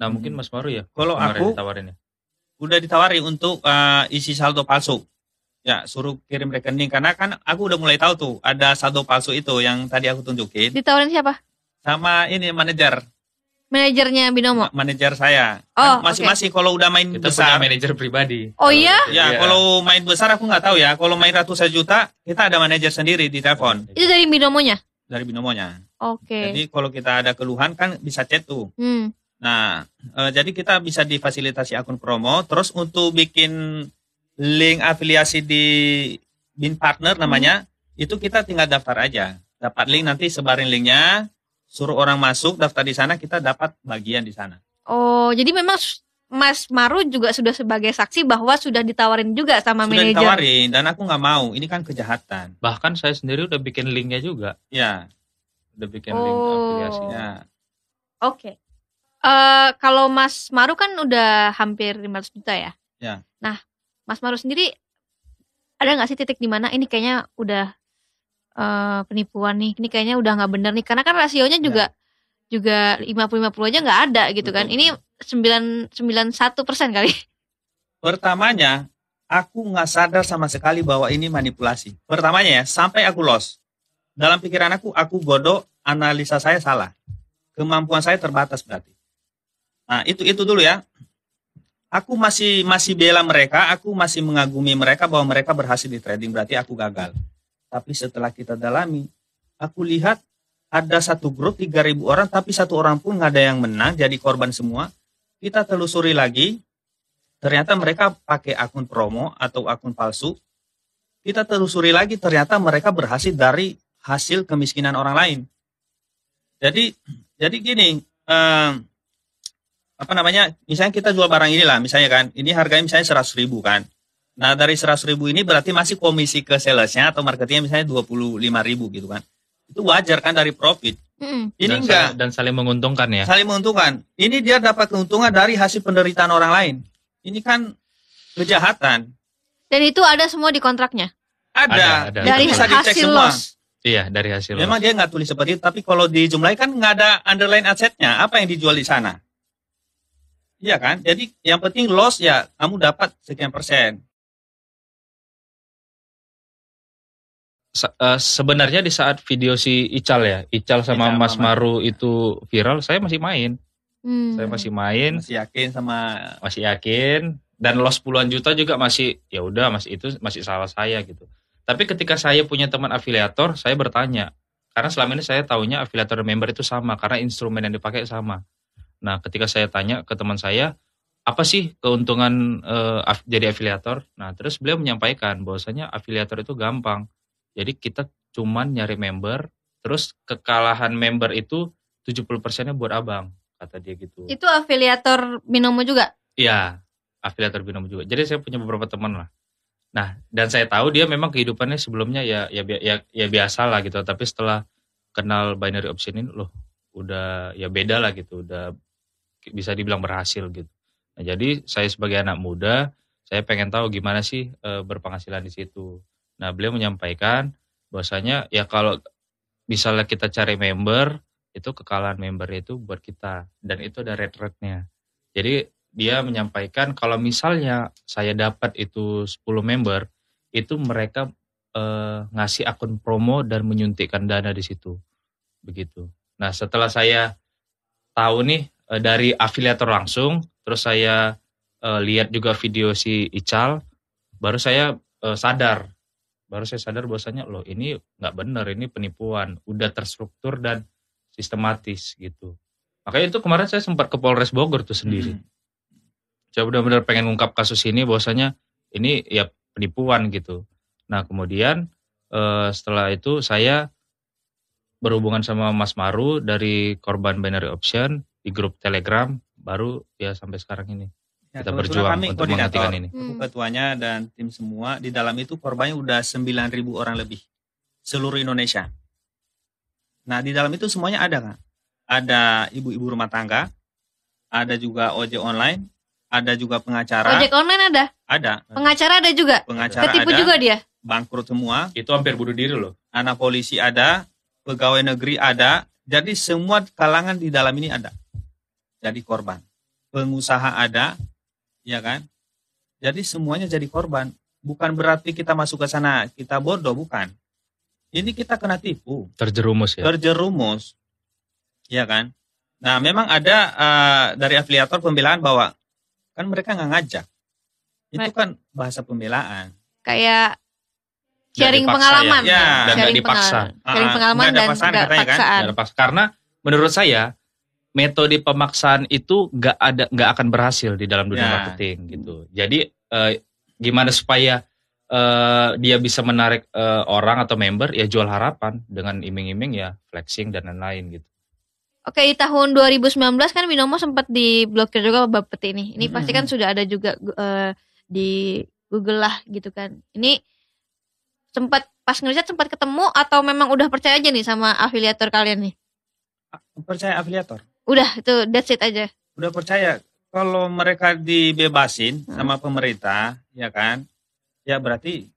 Nah mungkin Hmm. Mas Maru ya, Kalau aku ditawarin ya. udah ditawari untuk eh, isi saldo palsu. Ya, suruh kirim rekening karena kan aku udah mulai tahu tuh ada saldo palsu itu yang tadi aku tunjukin Ditawarin siapa? sama ini manajer Manajernya Binomo. ma- manajer saya. Oh, Kan masing-masing kalau udah main Kita besar. punya manajer pribadi. Oh iya? Ya, Iya. kalau main besar aku nggak tahu ya. Kalau main ratusan juta, kita ada manajer sendiri di telepon Itu dari Binomonya. dari binomonya. Oke. Jadi kalau kita ada keluhan kan bisa chat tuh. Hmm. Nah, eh, jadi kita bisa difasilitasi akun promo. Terus untuk bikin link afiliasi di Bin Partner namanya, itu kita tinggal daftar aja. Dapat link nanti sebarin linknya, suruh orang masuk daftar di sana, kita dapat bagian di sana. Oh, jadi memang Mas Maru juga sudah sebagai saksi bahwa sudah ditawarin juga sama Sudah manajer. ditawarin dan aku nggak mau. Ini kan kejahatan. Bahkan saya sendiri udah bikin linknya juga, Ya, udah bikin link Oh. afiliasinya. ya. Oke. Eh kalau Mas Maru kan udah hampir 500 juta ya? Ya. Nah, Mas Maru sendiri ada nggak sih titik di mana ini kayaknya udah eh penipuan nih, ini kayaknya udah nggak bener nih, karena kan rasionya juga juga 50-50 aja nggak ada gitu kan. Ini 9 91 persen kali. Pertamanya, aku nggak sadar sama sekali bahwa ini manipulasi. Pertamanya ya, sampai aku lost. Dalam pikiran aku, aku bodoh, analisa saya salah. Kemampuan saya terbatas berarti. Nah, itu itu dulu ya. Aku masih masih bela mereka, aku masih mengagumi mereka bahwa mereka berhasil di trading, berarti aku gagal. Tapi setelah kita dalami, aku lihat ada satu grup 3000 orang, tapi satu orang pun nggak ada yang menang, jadi korban semua. Kita telusuri lagi, ternyata mereka pakai akun promo atau akun palsu. Kita telusuri lagi, ternyata mereka berhasil dari hasil kemiskinan orang lain. Jadi, jadi gini, eh, apa namanya? Misalnya kita jual barang inilah, misalnya kan, ini harganya misalnya 100 ribu kan. Nah dari 100 ribu ini berarti masih komisi ke salesnya atau marketingnya misalnya 25 ribu gitu kan. Itu wajar kan dari profit. Mm-mm. Ini dan enggak saling, dan saling menguntungkan ya. saling menguntungkan. Ini dia dapat keuntungan dari hasil penderitaan orang lain. Ini kan kejahatan. Dan itu ada semua di kontraknya. Ada. Ada, ada. Itu Dari bisa dicek hasil semua. loss. Iya dari hasil. Memang dia nggak tulis seperti itu, tapi kalau dijumlahi kan nggak ada underline asetnya. Apa yang dijual di sana? Iya kan? Jadi yang penting loss ya kamu dapat sekian persen. Se- eh, sebenarnya di saat video si Ical ya, Ical sama Ical Mas Maru itu viral, saya masih main. Hmm. Saya masih main, Masih yakin sama masih yakin dan loss puluhan juta juga masih ya udah masih itu masih salah saya gitu. Tapi ketika saya punya teman afiliator, saya bertanya karena selama ini saya taunya afiliator member itu sama karena instrumen yang dipakai sama. Nah, ketika saya tanya ke teman saya, apa sih keuntungan eh, af- jadi afiliator? Nah, terus beliau menyampaikan bahwasanya afiliator itu gampang. Jadi kita cuman nyari member, terus kekalahan member itu 70%-nya buat abang, kata dia gitu. Itu afiliator Binomo juga. Iya, afiliator binomo juga. Jadi saya punya beberapa teman lah. Nah, dan saya tahu dia memang kehidupannya sebelumnya ya ya ya, ya biasa lah gitu. Tapi setelah kenal binary option ini, loh udah ya beda lah gitu. Udah bisa dibilang berhasil gitu. Nah, jadi saya sebagai anak muda, saya pengen tahu gimana sih eh, berpenghasilan di situ. Nah, beliau menyampaikan bahwasanya ya kalau misalnya kita cari member, itu kekalahan member itu buat kita dan itu ada red rate-nya. Jadi dia menyampaikan kalau misalnya saya dapat itu 10 member, itu mereka eh, ngasih akun promo dan menyuntikkan dana di situ. Begitu. Nah, setelah saya tahu nih eh, dari afiliator langsung, terus saya eh, lihat juga video si Ical, baru saya eh, sadar. Baru saya sadar bahwasanya loh ini nggak benar, ini penipuan, udah terstruktur dan sistematis gitu. Makanya itu kemarin saya sempat ke Polres Bogor tuh sendiri. Hmm. Saya benar-benar pengen ngungkap kasus ini bahwasanya ini ya penipuan gitu. Nah kemudian eh, setelah itu saya berhubungan sama Mas Maru dari korban binary option di grup Telegram baru ya sampai sekarang ini Ya, kita kebetulan berjuang kami untuk koordinator. menghentikan ini. Hmm. ketuanya dan tim semua di dalam itu korbannya udah 9.000 orang lebih seluruh Indonesia. Nah di dalam itu semuanya ada kan? Ada ibu-ibu rumah tangga, ada juga ojek online, ada juga pengacara, Ojek online ada, ada pengacara ada juga. pengacara Ketipu ada, juga dia. bangkrut semua, Itu hampir bunuh diri loh. anak polisi ada, pegawai negeri ada, jadi semua kalangan di dalam ini ada. Jadi korban. Pengusaha ada, ya kan? Jadi semuanya jadi korban. Bukan berarti kita masuk ke sana kita bodoh, bukan. Ini kita kena tipu, Terjerumus ya. terjerumus, ya kan? Nah, memang ada eh, dari afiliator pembelaan bahwa kan mereka nggak ngajak. Itu kan bahasa pembelaan. Kayak sharing dipaksa pengalaman. ya. Ya. Dan Sharing dipaksa. pengalaman. Sharing Ah, pengalaman ada dan paksaan katanya kan? paksaan. Nggak lepas. Karena menurut saya metode pemaksaan itu nggak ada nggak akan berhasil di dalam dunia Ya. marketing gitu. Jadi eh, gimana supaya eh, dia bisa menarik eh, orang atau member ya jual harapan dengan iming-iming ya flexing dan lain-lain gitu. Oke, di tahun 2019 kan Binomo sempat diblokir juga Bapeti ini. Ini Mm-mm. pasti kan sudah ada juga eh, di Google lah gitu kan. Ini sempat pas ngeliat sempat ketemu atau memang udah percaya aja nih sama afiliator kalian nih? Percaya afiliator. Udah itu that's it aja. udah percaya kalau mereka dibebasin Hmm. sama pemerintah ya kan ya berarti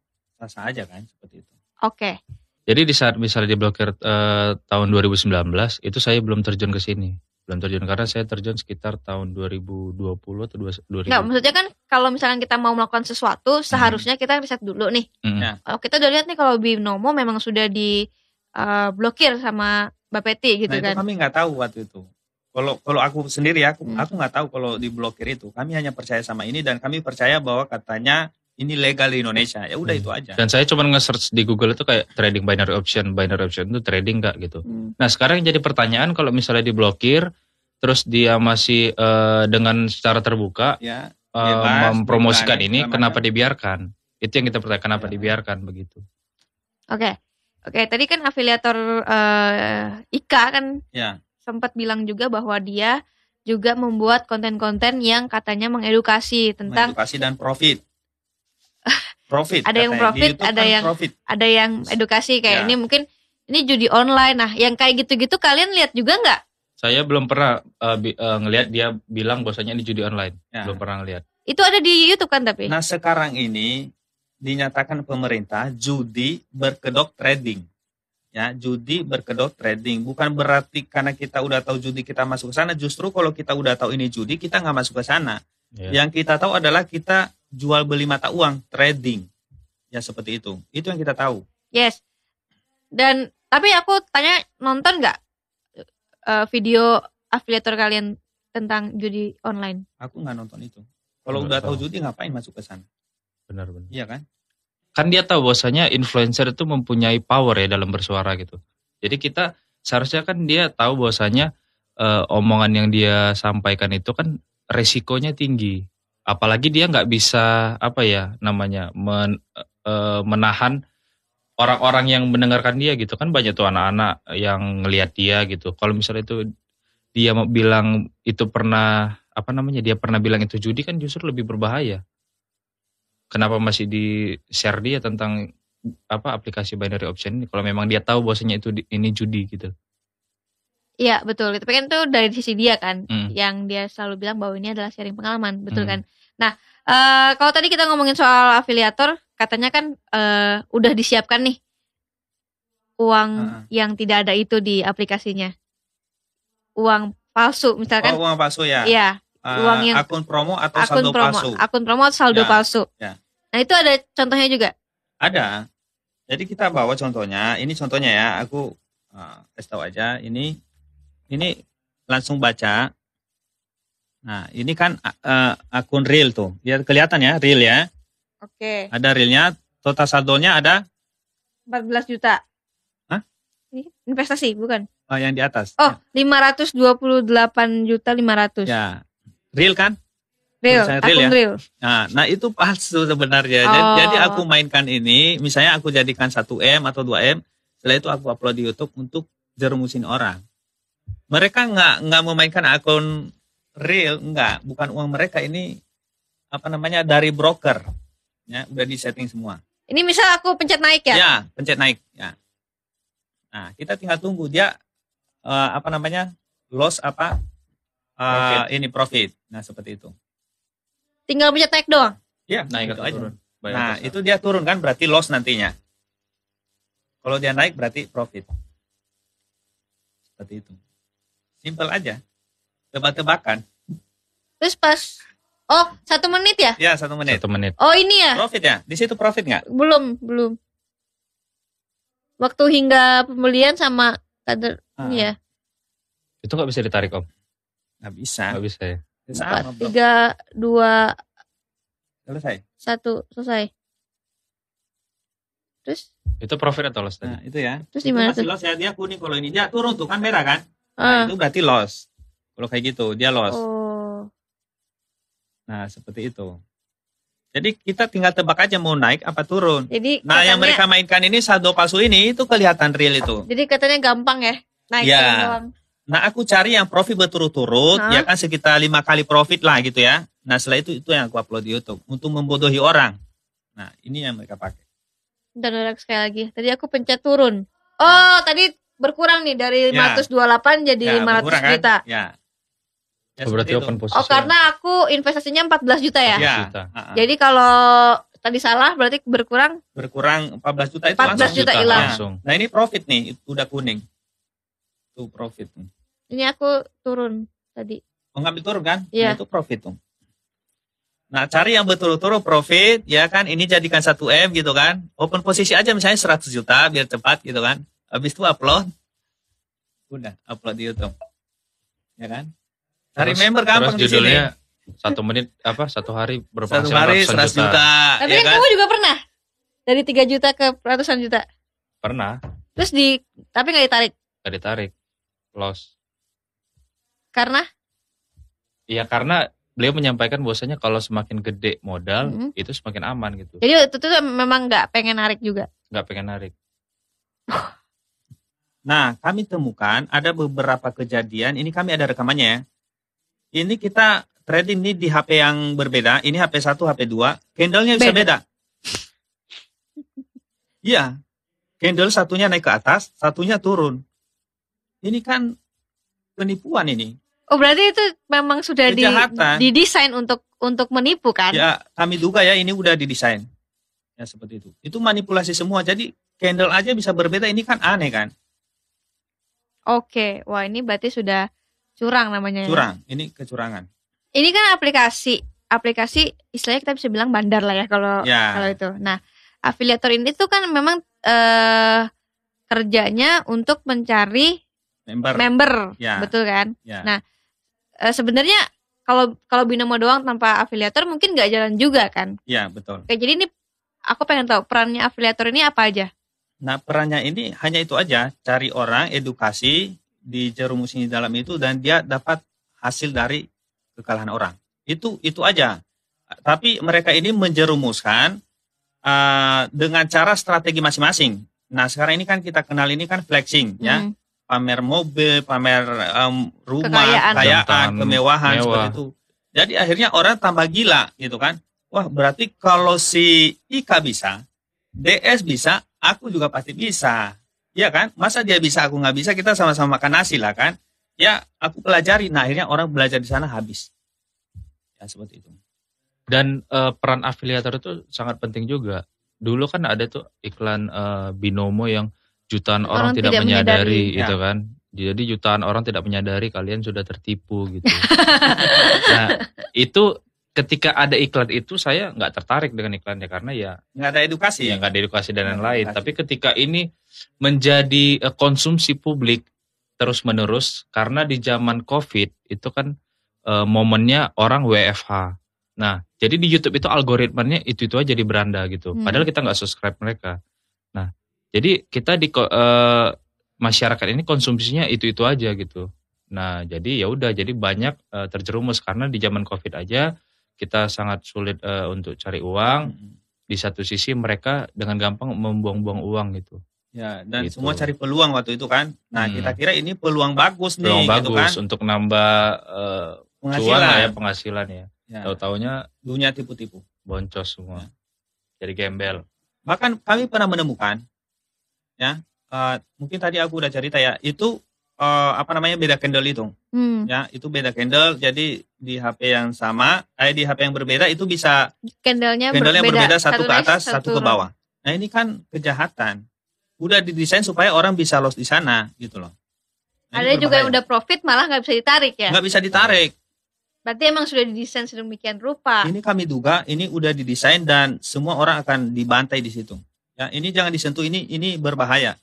sah aja kan seperti itu Oke. Jadi di saat misalnya diblokir eh, tahun 2019 itu saya belum terjun ke sini. Belum terjun karena saya terjun sekitar tahun 2020 atau 2000. Nggak, maksudnya kan kalau misalkan kita mau melakukan sesuatu seharusnya kita riset dulu nih. Mm-mm. Ya. Kalau kita udah lihat nih kalau Binomo memang sudah di eh, blokir sama Bapeti gitu nah itu kan. kami nggak tahu waktu itu kalau kalau aku sendiri aku Hmm. aku nggak tahu kalau diblokir itu kami hanya percaya sama ini dan kami percaya bahwa katanya ini legal di Indonesia ya udah Hmm. itu aja Dan saya cuma nge-search di Google itu kayak trading binary option, binary option itu trading nggak gitu. Hmm. Nah sekarang yang jadi pertanyaan kalau misalnya diblokir, terus dia masih eh, dengan secara terbuka ya eh, Bebas, mempromosikan berani, ini, kenapa dibiarkan? Itu yang kita pertanyaan, kenapa Ya. dibiarkan begitu? Oke. Oke, tadi kan afiliator eh, Ika kan ya sempat bilang juga bahwa dia juga membuat konten-konten yang katanya mengedukasi tentang edukasi dan profit profit Ada yang profit, ada kan yang- profit ada yang edukasi kayak Ya. ini mungkin ini judi online. Nah, yang kayak gitu-gitu kalian lihat juga nggak? Saya belum pernah eh, bi- eh, ngelihat dia bilang bahwasanya ini judi online. Ya. Belum pernah ngelihat. Itu ada di YouTube kan tapi? Nah sekarang ini dinyatakan pemerintah judi berkedok trading. Ya, judi berkedok trading bukan berarti karena kita udah tahu judi kita masuk ke sana. Justru kalau kita udah tahu ini judi kita nggak masuk ke sana. Ya. Yang kita tahu adalah kita jual beli mata uang trading. Ya seperti itu. Itu yang kita tahu. Yes. Dan tapi aku tanya nonton nggak eh, video afiliator kalian tentang judi online? Aku nggak nonton itu. Kalau udah tahu tahu. judi ngapain masuk ke sana? Benar-benar. Iya kan? Kan dia tahu bahwasanya influencer itu mempunyai power ya dalam bersuara gitu. Jadi kita seharusnya kan dia tahu bahwasanya eh, omongan yang dia sampaikan itu kan resikonya tinggi. Apalagi dia nggak bisa apa ya namanya men- eh, menahan orang-orang yang mendengarkan dia gitu kan banyak tuh anak-anak yang ngelihat dia gitu. Kalau misalnya itu dia mau bilang itu pernah apa namanya dia pernah bilang itu judi kan justru lebih berbahaya. Kenapa masih di share dia tentang apa aplikasi binary option ini kalau memang dia tahu bahwasanya itu di- ini judi gitu. Iya betul. Tapi kan itu dari sisi dia kan, Hmm. yang dia selalu bilang bahwa ini adalah sharing pengalaman, betul Hmm. kan? Nah, eh, kalau tadi kita ngomongin soal afiliator, katanya kan eh, udah disiapkan nih uang Heeh. yang tidak ada itu di aplikasinya, uang palsu misalkan, oh, uang palsu ya. iya Ah, uang yang- akun promo atau akun saldo promo, palsu. akun promo atau saldo Ya, palsu. ya. Nah itu ada contohnya juga. Ada. Jadi kita bawa contohnya. Ini contohnya ya. Aku uh, kasih tahu aja. Ini ini langsung baca. Nah ini kan uh, akun real tuh. Ya kelihatan ya real ya. Oke. Ada realnya. Total saldonya ada 14 juta. Hah? Ini investasi bukan? uh, yang di atas. Oh, 528 juta 500. Ya. Real kan? Real, akun real ya? real. Nah, nah itu palsu sebenarnya. Jadi, Oh. jadi aku mainkan ini, misalnya aku jadikan 1M atau 2M, setelah itu aku upload di YouTube untuk jerumusin orang. Mereka nggak nggak memainkan akun real, nggak, bukan uang mereka ini apa namanya dari broker. Ya, udah di setting semua. Ini misal aku pencet naik ya? Ya, pencet naik. Ya. Nah, kita tinggal tunggu dia eh, apa namanya loss apa eh, Profit. ini profit. Nah, seperti itu. Tinggal pencet naik doang. Ya, Naik atau aja. turun. Baik Nah, atau itu dia turun kan berarti loss nantinya. Kalau dia naik berarti profit. Seperti itu. Simple aja. Tebak-tebakan. Terus pas Oh, satu menit ya? Ya, satu menit. Satu menit. Oh, ini ya? Profit ya? Di situ profit nggak? Belum, belum. Waktu hingga pembelian sama kadar Ah, ya. Itu nggak bisa ditarik om. Nggak bisa. Nggak bisa ya. Empat, Sama, bro. tiga, dua, Selesai. satu, selesai. Terus, Itu profit atau loss tadi? Nah, itu ya. terus Itu di mana masih tuh? loss ya. Dia kuning kalau ini dia turun tuh kan merah kan? Ah, Nah, itu berarti loss. Kalau kayak gitu, dia loss. oh, Nah, seperti itu. Jadi kita tinggal tebak aja mau naik apa turun. jadi Nah, yang katanya- mereka mainkan ini saldo palsu ini itu kelihatan real itu. Jadi katanya gampang ya? Naik Ya. turun doang. Nah, aku cari yang profit berturut-turut, ya kan sekitar lima kali profit lah gitu ya. Nah, setelah itu itu yang aku upload di YouTube untuk membodohi orang. Nah, ini yang mereka pakai. Dan udah sekali lagi. Tadi aku pencet turun. Oh, tadi berkurang nih dari Ya. 528 jadi Ya, 500 berkurang kan? juta. Ya. Ya, Oh, berarti itu. open posisi. Oh, karena aku investasinya 14 juta ya? Ya. juta. Jadi kalau tadi salah berarti berkurang berkurang 14 juta itu 14 langsung. juta hilang. langsung. Nah, ini profit nih, itu udah kuning. Itu profit. nih. Ini aku turun tadi. Mau ngambil turun kan? Iya. Nah, itu profit tuh. Nah, cari yang betul-betul profit, ya kan? Ini jadikan 1M gitu kan. Open posisi aja misalnya 100 juta biar cepat gitu kan. Habis itu upload. Udah, upload di YouTube. Ya kan? Cari Terus- member gampang Terus di sini. judulnya satu menit apa satu hari berapa Satu hari 100 juta, Tapi ya kan kan? kamu juga pernah dari 3 juta ke ratusan juta. Pernah, Terus di tapi nggak ditarik gak ditarik. Loss. Karena Iya karena beliau menyampaikan bahwasanya kalau semakin gede modal Mhm. itu semakin aman gitu. jadi itu tuh memang nggak pengen narik juga. nggak pengen narik. Nah, kami temukan ada beberapa kejadian, ini kami ada rekamannya ya. Ini kita trading ini di HP yang berbeda, ini HP 1, HP 2, candlenya bisa Beda. beda. Iya, candle satunya naik ke atas, satunya turun. Ini kan penipuan ini. Oh berarti itu memang sudah di, didesain untuk untuk menipu kan? Ya, kami duga ya ini udah didesain. Ya seperti itu. Itu manipulasi semua. Jadi candle aja bisa berbeda, ini kan aneh kan? Oke, wah ini berarti sudah curang namanya. ya. Curang, ini kecurangan. Ini kan aplikasi, aplikasi istilahnya kita bisa bilang bandar lah ya kalau Ya. kalau itu. Nah, afiliator ini tuh kan memang eh kerjanya untuk mencari Member. member, Ya. betul kan? Ya. Nah, Eh, sebenarnya kalau kalau binomo doang tanpa afiliator mungkin nggak jalan juga kan? Ya, betul. Oke, jadi ini aku pengen tahu perannya afiliator ini apa aja? Nah, perannya ini hanya itu aja, cari orang, edukasi, dijerumusin di dalam itu dan dia dapat hasil dari kekalahan orang. Itu itu aja. Tapi mereka ini menjerumuskan uh, dengan cara strategi masing-masing. Nah, sekarang ini kan kita kenal ini kan flexing ya, Hmm. Pamer mobil, pamer um, rumah, Kekayaan. kekayaan, kemewahan mewah. seperti itu. Jadi akhirnya orang tambah gila gitu kan. Wah berarti kalau si Ika bisa, DS bisa, aku juga pasti bisa. Iya kan? Masa dia bisa, aku nggak bisa, kita sama-sama makan nasi lah kan. Ya aku pelajari, nah akhirnya orang belajar di sana habis. Ya seperti itu. Dan eh, peran afiliator itu sangat penting juga. Dulu kan ada tuh iklan eh, binomo yang jutaan orang, Orang tidak, tidak menyadari, menyadari. gitu Ya. kan. Jadi jutaan orang tidak menyadari kalian sudah tertipu gitu. nah itu ketika ada iklan itu saya nggak tertarik dengan iklannya karena ya Nggak ada edukasi. ya nggak ada edukasi dan lain-lain. Tapi ketika ini menjadi eh, konsumsi publik terus menerus karena di zaman covid itu kan eh, momennya orang WFH. Nah jadi di YouTube itu algoritmanya itu itu aja di beranda gitu. Hmm. Padahal kita nggak subscribe mereka. Nah jadi kita di eh, masyarakat ini konsumsinya itu itu aja gitu. Nah jadi ya udah jadi banyak eh, terjerumus karena di zaman covid aja kita sangat sulit eh, untuk cari uang Mm. di satu sisi mereka dengan gampang membuang-buang uang gitu. Ya, dan Gitu. semua cari peluang waktu itu kan. Nah, Hmm. kita kira ini peluang bagus nih, Peluang gitu kan. bagus untuk nambah cuan Penghasilan. lah ya penghasilan ya. Ya, Tahu-taunya dunia tipu-tipu. boncos semua. Ya. Jadi gembel. Bahkan kami pernah menemukan, ya, eh, mungkin tadi aku udah cerita ya, itu eh, apa namanya beda candle itu, Hmm. ya, itu beda candle. Jadi di HP yang sama, eh di HP yang berbeda itu bisa Candlenya candle yang berbeda satu, ke naik, atas, satu, ke turun. bawah. Nah ini kan kejahatan. Udah didesain supaya orang bisa loss di sana, gitu loh. Nah, Ada juga yang udah profit malah nggak bisa ditarik ya. nggak bisa ditarik. Berarti emang sudah didesain sedemikian rupa. Ini kami duga ini udah didesain dan semua orang akan dibantai di situ. Ya, ini jangan disentuh ini ini berbahaya.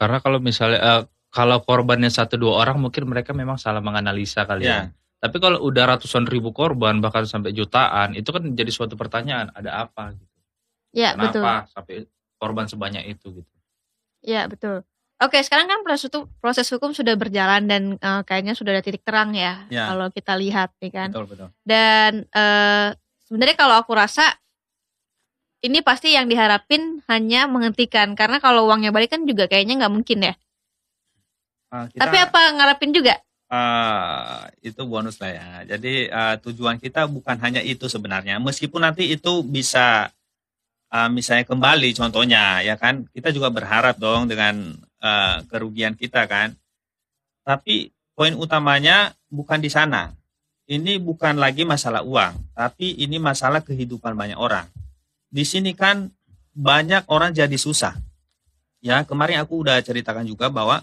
Karena kalau misalnya eh, kalau korbannya satu dua orang mungkin mereka memang salah menganalisa kali ya. Ya. Tapi kalau udah ratusan ribu korban bahkan sampai jutaan itu kan jadi suatu pertanyaan ada apa gitu. ya betul. Kenapa sampai korban sebanyak itu gitu. Ya betul. Oke, sekarang kan proses hukum, proses hukum sudah berjalan dan eh, kayaknya sudah ada titik terang ya, Ya. kalau kita lihat nih kan. Betul betul. Dan eh, sebenarnya kalau aku rasa ini pasti yang diharapin hanya menghentikan karena kalau uangnya balik kan juga kayaknya nggak mungkin ya. Ah, kita, Tapi apa ngarepin juga? ah, itu bonus lah ya. Jadi ah, tujuan kita bukan hanya itu sebenarnya. Meskipun nanti itu bisa ah, misalnya kembali contohnya ya kan. Kita juga berharap dong dengan ah, kerugian kita kan. Tapi poin utamanya bukan di sana. Ini bukan lagi masalah uang, tapi ini masalah kehidupan banyak orang. Di sini kan banyak orang jadi susah. Ya, kemarin aku udah ceritakan juga bahwa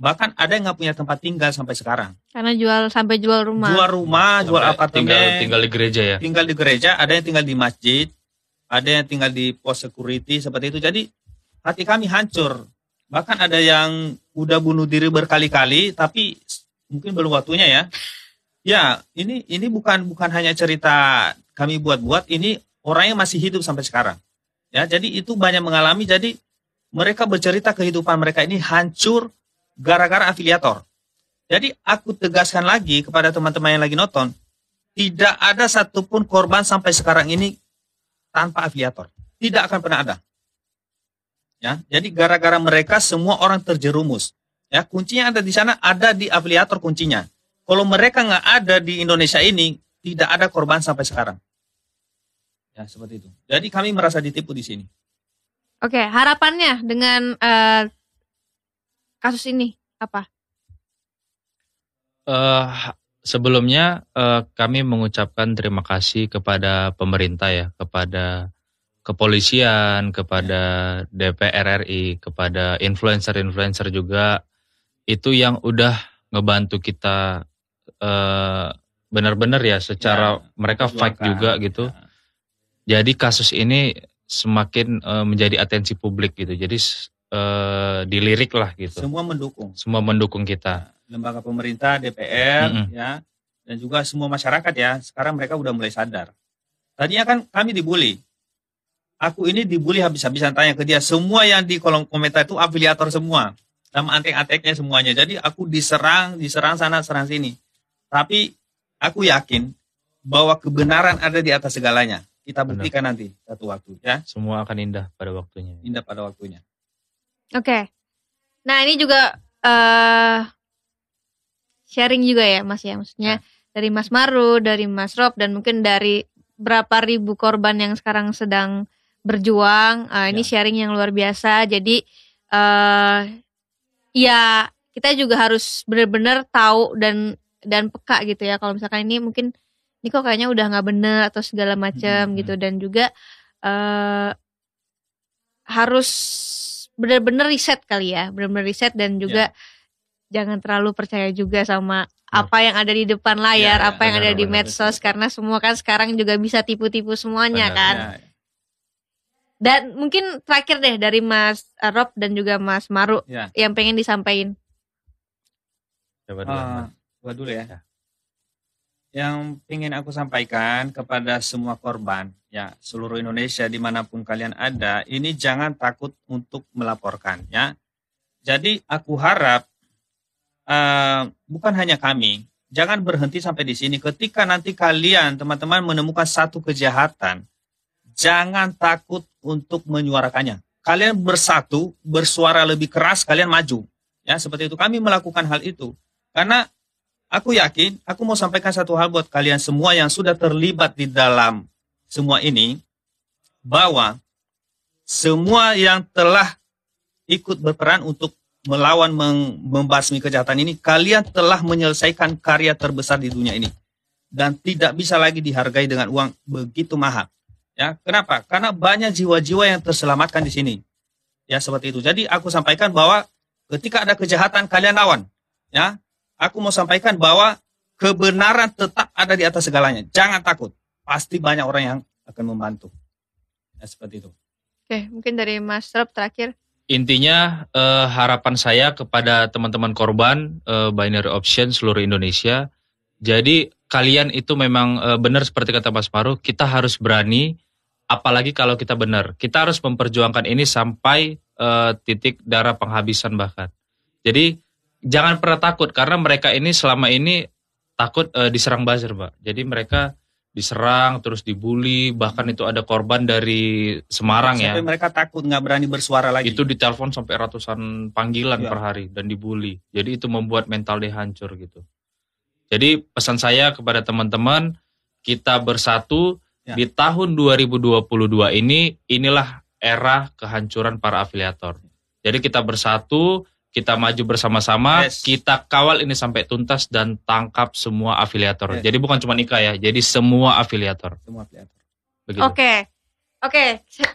bahkan ada yang nggak punya tempat tinggal sampai sekarang. Karena jual sampai jual rumah. Jual rumah, jual Sampai apartemen, tinggal tinggal, tinggal di gereja ya. di gereja, ada yang tinggal di masjid, ada yang tinggal di pos security seperti itu. Jadi hati kami hancur. Bahkan ada yang udah bunuh diri berkali-kali, tapi mungkin belum waktunya ya. Ya, ini ini bukan bukan hanya cerita kami buat-buat, ini orang yang masih hidup sampai sekarang. Ya, jadi itu banyak mengalami. Jadi mereka bercerita kehidupan mereka ini hancur gara-gara afiliator. Jadi aku tegaskan lagi kepada teman-teman yang lagi nonton, tidak ada satupun korban sampai sekarang ini tanpa afiliator. Tidak akan pernah ada. Ya, jadi gara-gara mereka semua orang terjerumus. Ya, kuncinya ada di sana, ada di afiliator kuncinya. Kalau mereka nggak ada di Indonesia ini, tidak ada korban sampai sekarang. Ya, seperti itu. Jadi kami merasa ditipu di sini. Oke, harapannya dengan eh, kasus ini apa? Eh, sebelumnya eh, kami mengucapkan terima kasih kepada pemerintah ya, kepada kepolisian, kepada DPR RI, kepada influencer-influencer juga itu yang udah ngebantu kita eh, benar-benar ya secara Ya, mereka fight juga gitu. Ya. Jadi kasus ini semakin eh, menjadi atensi publik gitu. Jadi eh, dilirik lah gitu. Semua mendukung. Semua mendukung kita. lembaga pemerintah, DPR, Mm-mm. ya, dan juga semua masyarakat ya. Sekarang mereka udah mulai sadar. Tadinya kan kami dibully. Aku ini dibully habis-habisan tanya ke dia. Semua yang di kolom komentar itu afiliator semua, sama antek-anteknya semuanya. Jadi aku diserang, diserang sana, serang sini. Tapi aku yakin bahwa kebenaran ada di atas segalanya. Kita Benar. buktikan nanti satu waktu, ya. Semua akan indah pada waktunya. Indah pada waktunya. Oke. Nah, ini juga eh sharing juga ya, Mas ya. Maksudnya dari Mas Maru, dari Mas Rob dan mungkin dari berapa ribu korban yang sekarang sedang berjuang. Uh, ini Ya. sharing yang luar biasa. Jadi eh ya kita juga harus benar-benar tahu dan dan peka gitu ya kalau misalkan ini mungkin ini kok kayaknya udah nggak bener atau segala macam Hmm. gitu dan juga eh harus benar-benar riset kali ya benar-benar riset dan juga jangan terlalu percaya juga sama Ya. apa yang ada di depan layar Ya, ya, apa yang benar, ada di benar, medsos karena semua kan sekarang juga bisa tipu-tipu semuanya Benar, kan Ya, dan mungkin terakhir deh dari Mas eh, Rob dan juga Mas Maru ya. yang pengen disampaikan Coba dulu, Mas. gua dulu ya. Ya. Yang ingin aku sampaikan kepada semua korban, ya seluruh Indonesia di mana pun kalian ada, ini jangan takut untuk melaporkan, ya. Jadi aku harap eh, bukan hanya kami, jangan berhenti sampai di sini. Ketika nanti kalian teman-teman menemukan satu kejahatan, jangan takut untuk menyuarakannya. Kalian bersatu, bersuara lebih keras, kalian maju. Ya, seperti itu. Kami melakukan hal itu. Karena aku yakin, aku mau sampaikan satu hal buat kalian semua yang sudah terlibat di dalam semua ini, bahwa semua yang telah ikut berperan untuk melawan membasmi kejahatan ini, kalian telah menyelesaikan karya terbesar di dunia ini. Dan tidak bisa lagi dihargai dengan uang begitu mahal. Ya, kenapa? Karena banyak jiwa-jiwa yang terselamatkan di sini. Ya, seperti itu. Jadi aku sampaikan bahwa ketika ada kejahatan kalian lawan. Ya, aku mau sampaikan bahwa kebenaran tetap ada di atas segalanya. Jangan takut. Pasti banyak orang yang akan membantu. Ya, seperti itu. oke mungkin dari Mas Rob terakhir Intinya eh, harapan saya kepada teman-teman korban eh, binary option seluruh Indonesia. Jadi kalian itu memang eh, benar seperti kata Mas Maru, kita harus berani apalagi kalau kita benar. Kita harus memperjuangkan ini sampai eh, titik darah penghabisan bahkan. Jadi jangan pernah takut karena mereka ini selama ini takut eh, diserang buzzer, Pak. Jadi mereka diserang terus dibully, bahkan itu ada korban dari Semarang ya Sampai mereka takut nggak berani bersuara lagi. itu ditelepon sampai ratusan panggilan Ya. per hari dan dibully. Jadi itu membuat mental dia hancur gitu. Jadi pesan saya kepada teman-teman kita bersatu Ya. di tahun 2022 ini inilah era kehancuran para afiliator. Jadi kita bersatu, kita maju bersama-sama, Yes. kita kawal ini sampai tuntas dan tangkap semua afiliator. Yes. Jadi bukan cuma Ika ya, jadi semua afiliator. Semua. Begitu. Oke, oke.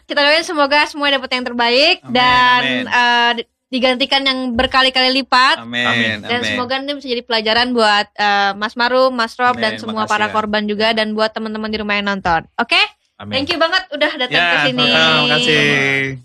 Kita doain semoga semua dapat yang terbaik Amin, dan amin. eh, di- digantikan yang berkali-kali lipat. Amin. Amin. Dan amin. semoga ini bisa jadi pelajaran buat eh, Mas Maru, Mas Rob, Amin, dan semua makasih para ya. korban juga dan buat teman-teman di rumah yang nonton. Oke, Amin. thank you banget udah datang Ya, ke sini. sama-sama. Terima kasih.